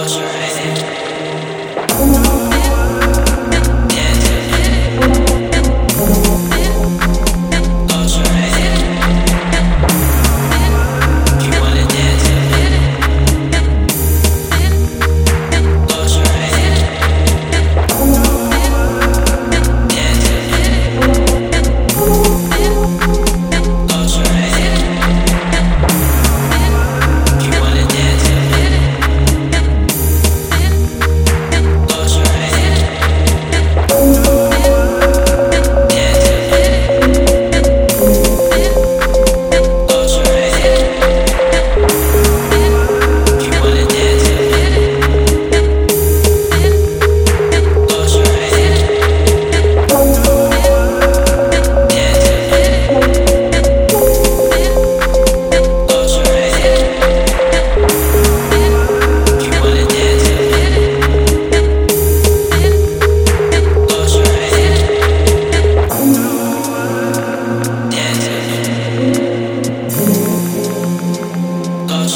You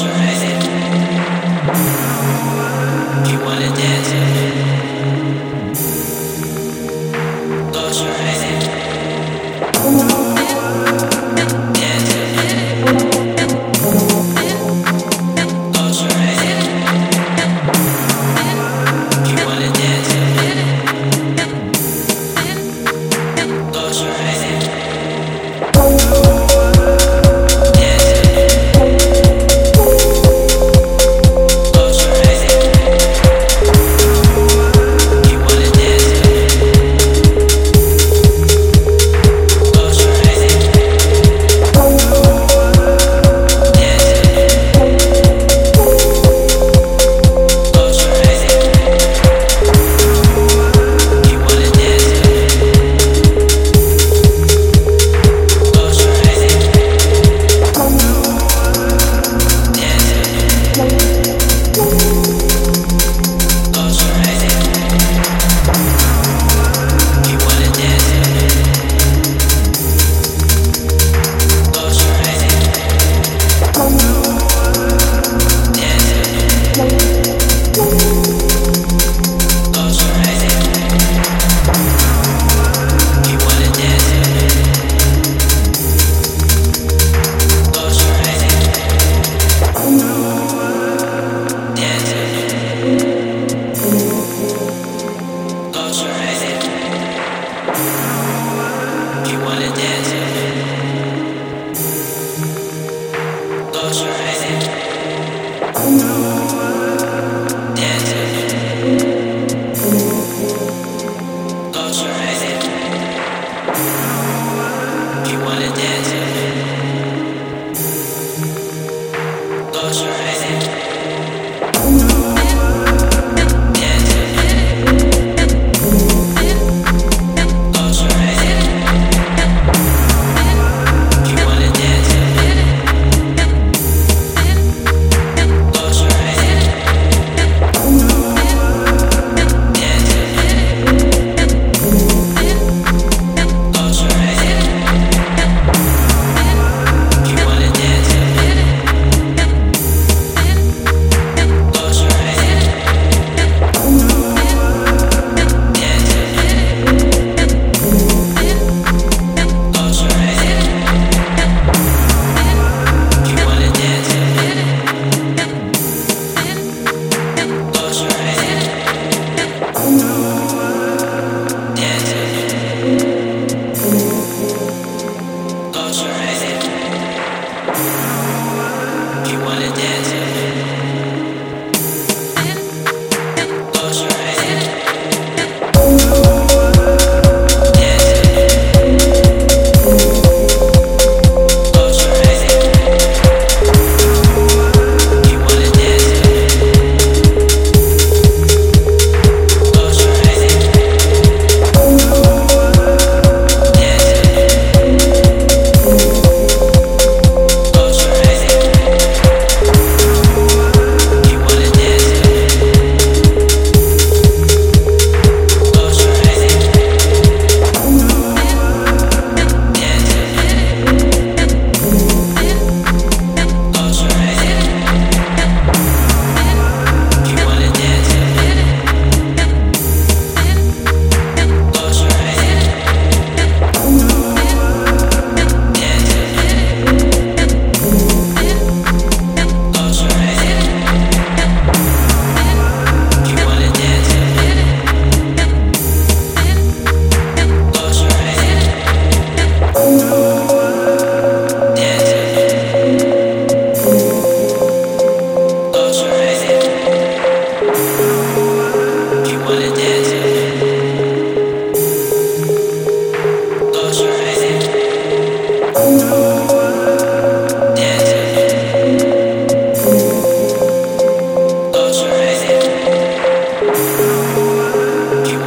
wanna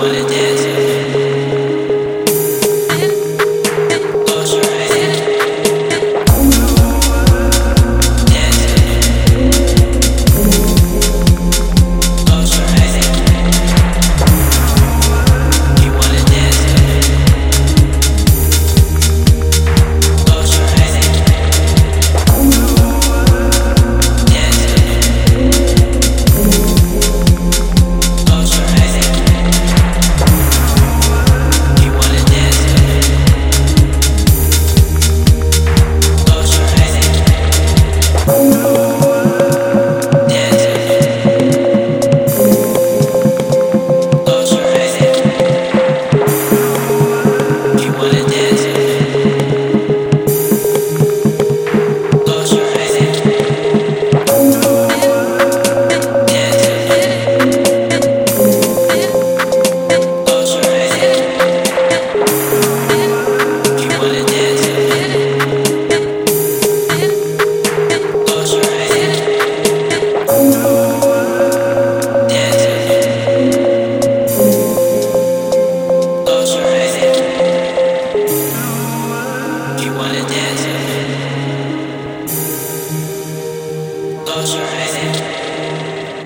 holiday.